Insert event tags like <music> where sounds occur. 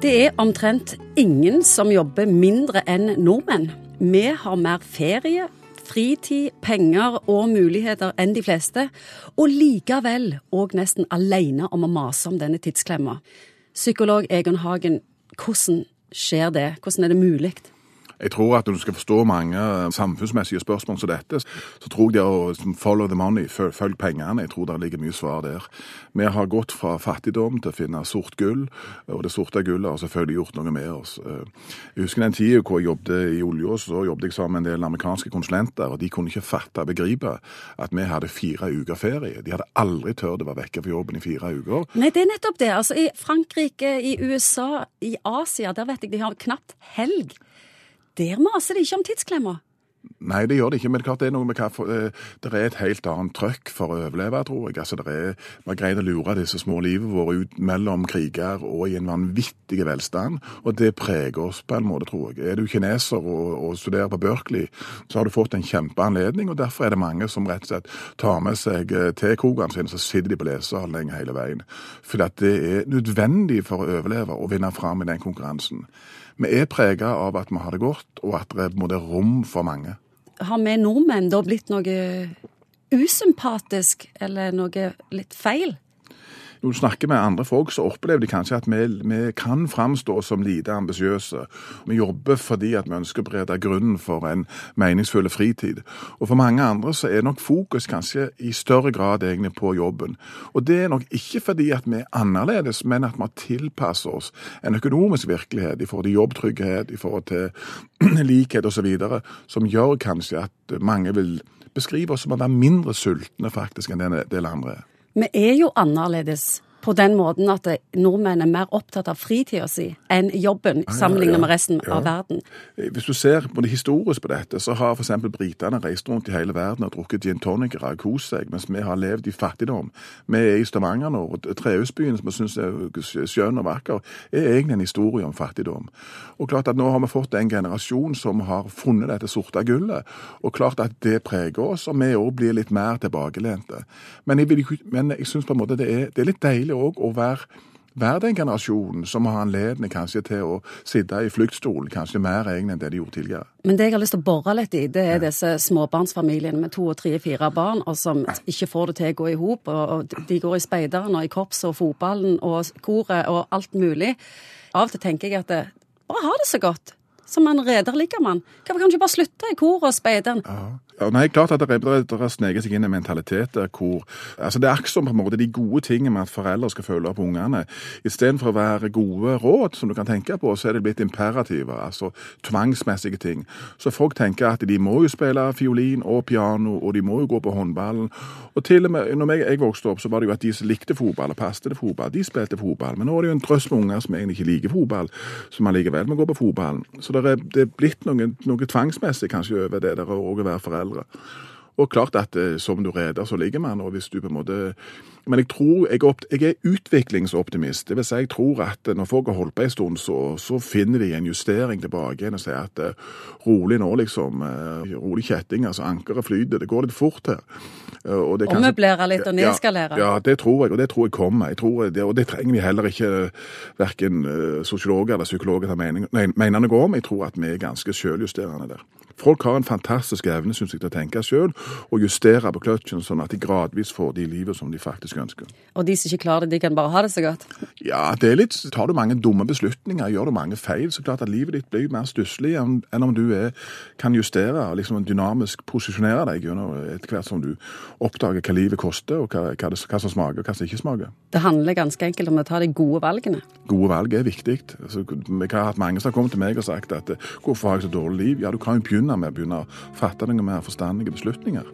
Det er omtrent ingen som jobber mindre enn nordmenn. Vi har mer ferie, fritid, penger og muligheter enn de fleste, og likevel òg nesten alene om å mase om denne tidsklemma. Psykolog Egon Hagen, hvordan skjer det? Hvordan er det mulig? Jeg tror at når du skal forstå mange samfunnsmessige spørsmål som dette, så tror jeg det å follow the money, følg pengene, jeg tror det ligger mye svar der. Vi har gått fra fattigdom til å finne sort gull, og det sorte gullet har selvfølgelig gjort noe med oss. Jeg husker den tida hvor jeg jobbet i olja, så jobbet jeg sammen med en del amerikanske konsulenter, og de kunne ikke fatte og begripe at vi hadde fire uker ferie. De hadde aldri turt å være vekke fra jobben i fire uker. Nei, det er nettopp det. Altså, I Frankrike, i USA, i Asia, der vet jeg de har knapt helg. Der maser de ikke om tidsklemmer. Nei, det gjør det ikke, men klart det er noe med hva Det er et helt annet trøkk for å overleve, tror jeg. Altså, det er, Vi har greid å lure disse små livet våre ut mellom kriger og i en vanvittig velstand, og det preger oss på en måte, tror jeg. Er du kineser og, og studerer på Berkeley, så har du fått en kjempeanledning, og derfor er det mange som rett og slett tar med seg tekokene sine, så sitter de på lesesalen hele veien. For det er nødvendig for å overleve og vinne fram i den konkurransen. Vi er prega av at vi har det godt, og at det er rom for mange. Har vi nordmenn da blitt noe usympatisk, eller noe litt feil? Når du snakker med andre folk, så opplever de kanskje at vi, vi kan framstå som lite ambisiøse. Vi jobber fordi at vi ønsker å berede grunnen for en meningsfull fritid. Og for mange andre så er nok fokus kanskje i større grad egentlig på jobben. Og det er nok ikke fordi at vi er annerledes, men at vi har tilpasset oss en økonomisk virkelighet i forhold til jobbtrygghet, i forhold til <clears throat> likhet osv., som gjør kanskje at mange vil beskrive oss som å være mindre sultne faktisk enn en del andre er. Vi er jo annerledes på den måten at nordmenn er mer opptatt av fritida si enn jobben, sammenlignet ja, ja, med resten ja. av verden. Hvis du ser på det historisk på dette, så har f.eks. britene reist rundt i hele verden og drukket gin tonicere og kost seg, mens vi har levd i fattigdom. Vi er i Stavanger nå, og Trehusbyen, som vi syns er skjønn og vakker, er egentlig en historie om fattigdom. Og klart at Nå har vi fått en generasjon som har funnet dette sorte gullet, og klart at det preger oss, og vi òg blir litt mer tilbakelente. Men jeg, vil, men jeg syns på en måte det er, det er litt deilig òg å være, være den generasjonen som har anledning kanskje til å sitte i fluktstol kanskje mer egentlig enn det de gjorde tidligere. Men det jeg har lyst til å bore litt i, det er ja. disse småbarnsfamiliene med to og tre, fire barn, og som ikke får det til å gå i hop. Og de går i speideren og i korpset og fotballen og koret og alt mulig. Av og til tenker jeg at det, bare ha det så godt. Som en rederliggermann. Hvorfor kan du ikke bare slutte i koret og speideren? Ja. Nei, klart at har sneket seg inn en mentalitet der hvor altså Det er akkurat som på en måte de gode tingene med at foreldre skal følge opp ungene. Istedenfor å være gode råd, som du kan tenke på, så er det blitt imperativer, altså tvangsmessige ting. Så folk tenker at de må jo spille fiolin og piano, og de må jo gå på håndballen. Og til og med når jeg, jeg vokste opp, så var det jo at de som likte fotball og passet til fotball, de spilte fotball. Men nå er det jo en drøss med unger som egentlig ikke liker fotball, som allikevel må gå på fotballen. Så det er, det er blitt noe, noe tvangsmessig kanskje over det der å være foreldre foreldre. Og klart at eh, som du reder, så ligger man, og hvis du på en måte Men jeg tror jeg, jeg er utviklingsoptimist. Det vil si, jeg tror at når folk har holdt på en stund, så, så finner de en justering tilbake igjen og sier at uh, rolig nå, liksom. Uh, rolig kjetting, altså ankeret flyter. Det går litt fort her. Uh, og Ommøblere litt og nedskalere? Ja, ja, det tror jeg, og det tror jeg kommer. Jeg tror det, og det trenger vi heller ikke verken sosiologer eller psykologer ta mening noe om. Jeg tror at vi er ganske selvjusterende der. Folk har en fantastisk evne synes jeg, til å tenke sjøl og justere på kløtsjen, sånn at de gradvis får de livet som de faktisk ønsker. Og de som ikke klarer det, de kan bare ha det så godt? Ja, det er litt, tar du mange dumme beslutninger, gjør du mange feil, så klart at livet ditt blir mer stusslig enn om du er, kan justere og liksom dynamisk posisjonere deg etter hvert som du oppdager hva livet koster, og hva, hva, det, hva som smaker og hva som ikke smaker. Det handler ganske enkelt om å ta de gode valgene? Gode valg er viktig. Altså, jeg har hatt mange som har kommet til meg og sagt at hvorfor har jeg så dårlig liv? Ja, du kan jo begynne med å begynne å fatte noen mer forstandige beslutninger.